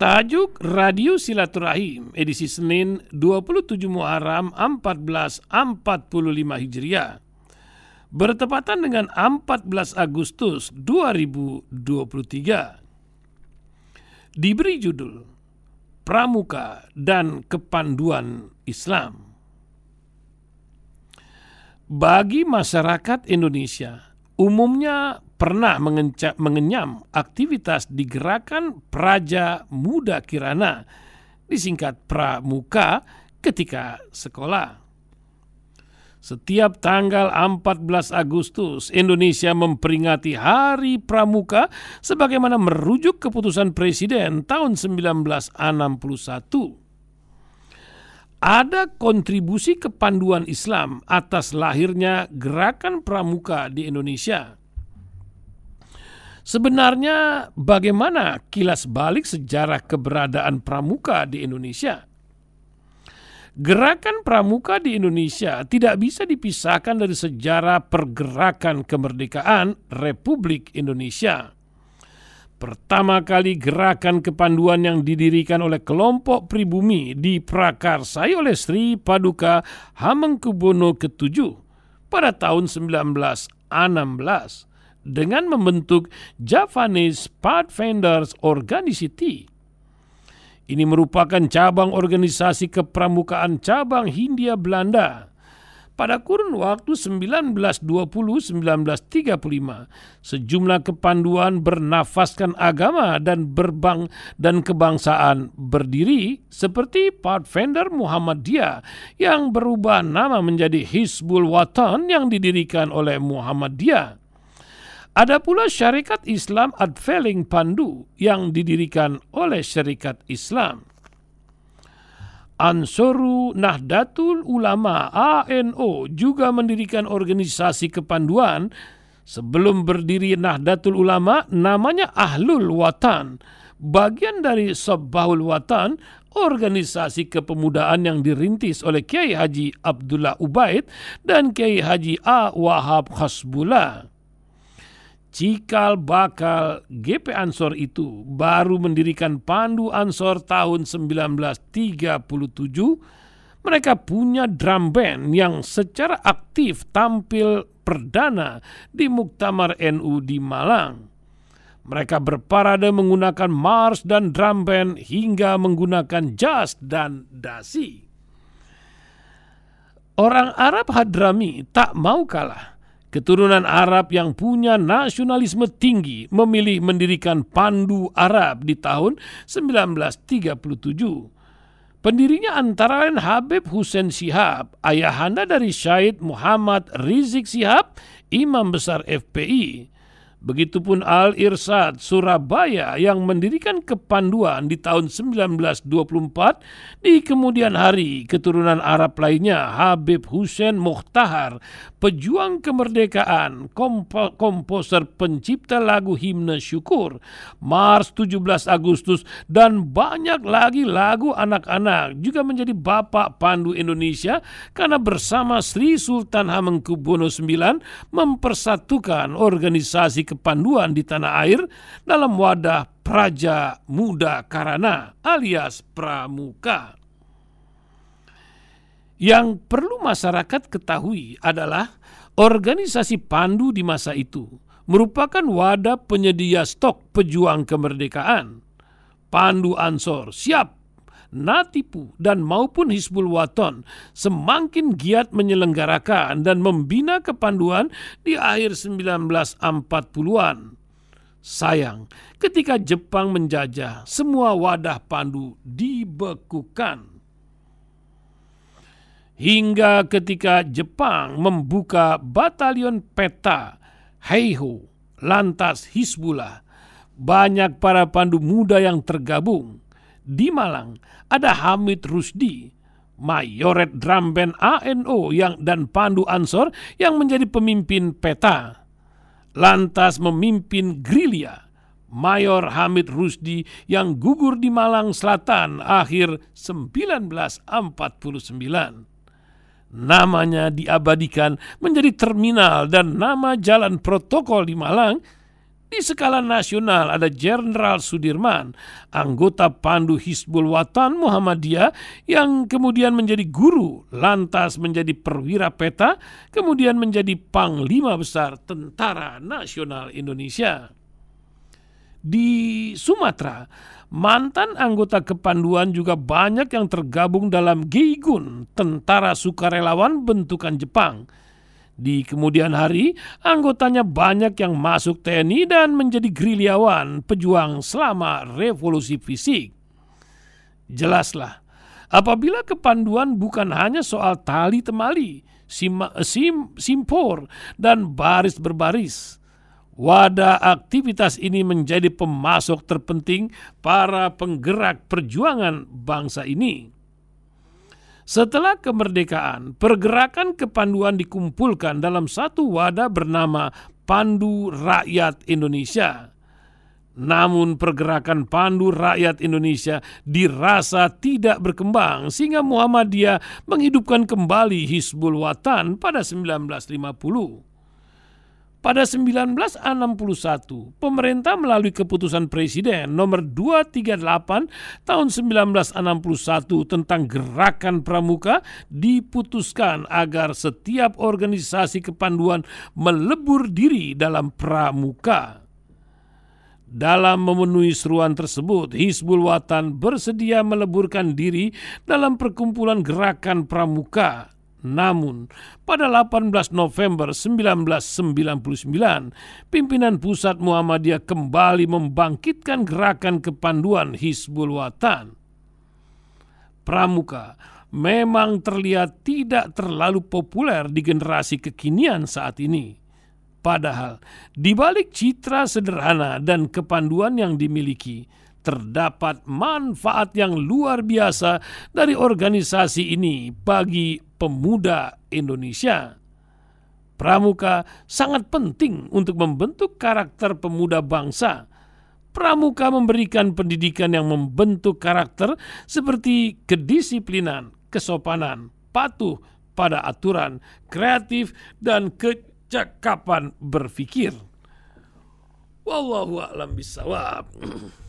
Tajuk Radio Silaturahim edisi Senin 27 Muharram 1445 Hijriah bertepatan dengan 14 Agustus 2023 diberi judul Pramuka dan Kepanduan Islam. Bagi masyarakat Indonesia, umumnya pernah mengenyam aktivitas di gerakan Praja Muda Kirana, disingkat Pramuka, ketika sekolah. Setiap tanggal 14 Agustus, Indonesia memperingati Hari Pramuka sebagaimana merujuk keputusan Presiden tahun 1961 ada kontribusi kepanduan Islam atas lahirnya gerakan pramuka di Indonesia. Sebenarnya bagaimana kilas balik sejarah keberadaan pramuka di Indonesia? Gerakan pramuka di Indonesia tidak bisa dipisahkan dari sejarah pergerakan kemerdekaan Republik Indonesia. Pertama kali gerakan kepanduan yang didirikan oleh kelompok pribumi diprakarsai oleh Sri Paduka Hamengkubuwono ke-7 pada tahun 1916 dengan membentuk Javanese Pathfinders Organicity. Ini merupakan cabang organisasi kepramukaan cabang Hindia Belanda pada kurun waktu 1920-1935, sejumlah kepanduan bernafaskan agama dan berbang dan kebangsaan berdiri seperti Pathfinder Muhammadiyah yang berubah nama menjadi Hizbul Watan yang didirikan oleh Muhammadiyah. Ada pula Syarikat Islam Adveling Pandu yang didirikan oleh Syarikat Islam. Ansoru Nahdlatul Ulama ANO juga mendirikan organisasi kepanduan sebelum berdiri Nahdlatul Ulama namanya Ahlul Watan bagian dari Sabbahul Watan organisasi kepemudaan yang dirintis oleh Kiai Haji Abdullah Ubaid dan Kiai Haji A. Wahab Khasbullah cikal bakal GP Ansor itu baru mendirikan Pandu Ansor tahun 1937, mereka punya drum band yang secara aktif tampil perdana di Muktamar NU di Malang. Mereka berparade menggunakan mars dan drum band hingga menggunakan jas dan dasi. Orang Arab Hadrami tak mau kalah keturunan Arab yang punya nasionalisme tinggi memilih mendirikan Pandu Arab di tahun 1937. Pendirinya antara lain Habib Hussein Sihab, ayahanda dari Syed Muhammad Rizik Sihab, imam besar FPI. Begitupun Al-Irsad Surabaya yang mendirikan kepanduan di tahun 1924 di kemudian hari. Keturunan Arab lainnya Habib Hussein Muhtahar pejuang kemerdekaan kompo komposer pencipta lagu himne syukur Mars 17 Agustus dan banyak lagi lagu anak-anak juga menjadi bapak pandu Indonesia karena bersama Sri Sultan Hamengkubuwono IX mempersatukan organisasi kepanduan di tanah air dalam wadah Praja Muda Karana alias Pramuka. Yang perlu masyarakat ketahui adalah organisasi Pandu di masa itu merupakan wadah penyedia stok pejuang kemerdekaan. Pandu Ansor siap Natipu dan maupun Hizbul Waton semakin giat menyelenggarakan dan membina kepanduan di akhir 1940-an. Sayang, ketika Jepang menjajah, semua wadah pandu dibekukan. Hingga ketika Jepang membuka batalion peta Heiho, lantas Hizbullah, banyak para pandu muda yang tergabung di Malang ada Hamid Rusdi, Mayoret Drum Band ANO yang dan Pandu Ansor yang menjadi pemimpin peta. Lantas memimpin Grilia, Mayor Hamid Rusdi yang gugur di Malang Selatan akhir 1949. Namanya diabadikan menjadi terminal dan nama jalan protokol di Malang Di skala nasional ada Jenderal Sudirman, anggota Pandu Hizbul Watan Muhammadiyah yang kemudian menjadi guru, lantas menjadi perwira peta, kemudian menjadi Panglima Besar Tentara Nasional Indonesia. Di Sumatera, mantan anggota kepanduan juga banyak yang tergabung dalam Geigun, tentara sukarelawan bentukan Jepang – di kemudian hari, anggotanya banyak yang masuk TNI dan menjadi gerilyawan pejuang selama revolusi fisik. Jelaslah, apabila kepanduan bukan hanya soal tali temali, sim, sim, simpor, dan baris berbaris, wadah aktivitas ini menjadi pemasok terpenting para penggerak perjuangan bangsa ini. Setelah kemerdekaan, pergerakan kepanduan dikumpulkan dalam satu wadah bernama Pandu Rakyat Indonesia. Namun pergerakan Pandu Rakyat Indonesia dirasa tidak berkembang sehingga Muhammadiyah menghidupkan kembali Hizbul Watan pada 1950. Pada 1961, pemerintah melalui keputusan Presiden nomor 238 tahun 1961 tentang gerakan pramuka diputuskan agar setiap organisasi kepanduan melebur diri dalam pramuka. Dalam memenuhi seruan tersebut, Hizbul Watan bersedia meleburkan diri dalam perkumpulan gerakan pramuka namun, pada 18 November 1999, pimpinan pusat Muhammadiyah kembali membangkitkan gerakan kepanduan Hizbul Watan. Pramuka memang terlihat tidak terlalu populer di generasi kekinian saat ini. Padahal, di balik citra sederhana dan kepanduan yang dimiliki, terdapat manfaat yang luar biasa dari organisasi ini bagi pemuda Indonesia. Pramuka sangat penting untuk membentuk karakter pemuda bangsa. Pramuka memberikan pendidikan yang membentuk karakter seperti kedisiplinan, kesopanan, patuh pada aturan, kreatif, dan kecakapan berpikir. Wallahu a'lam bisawab.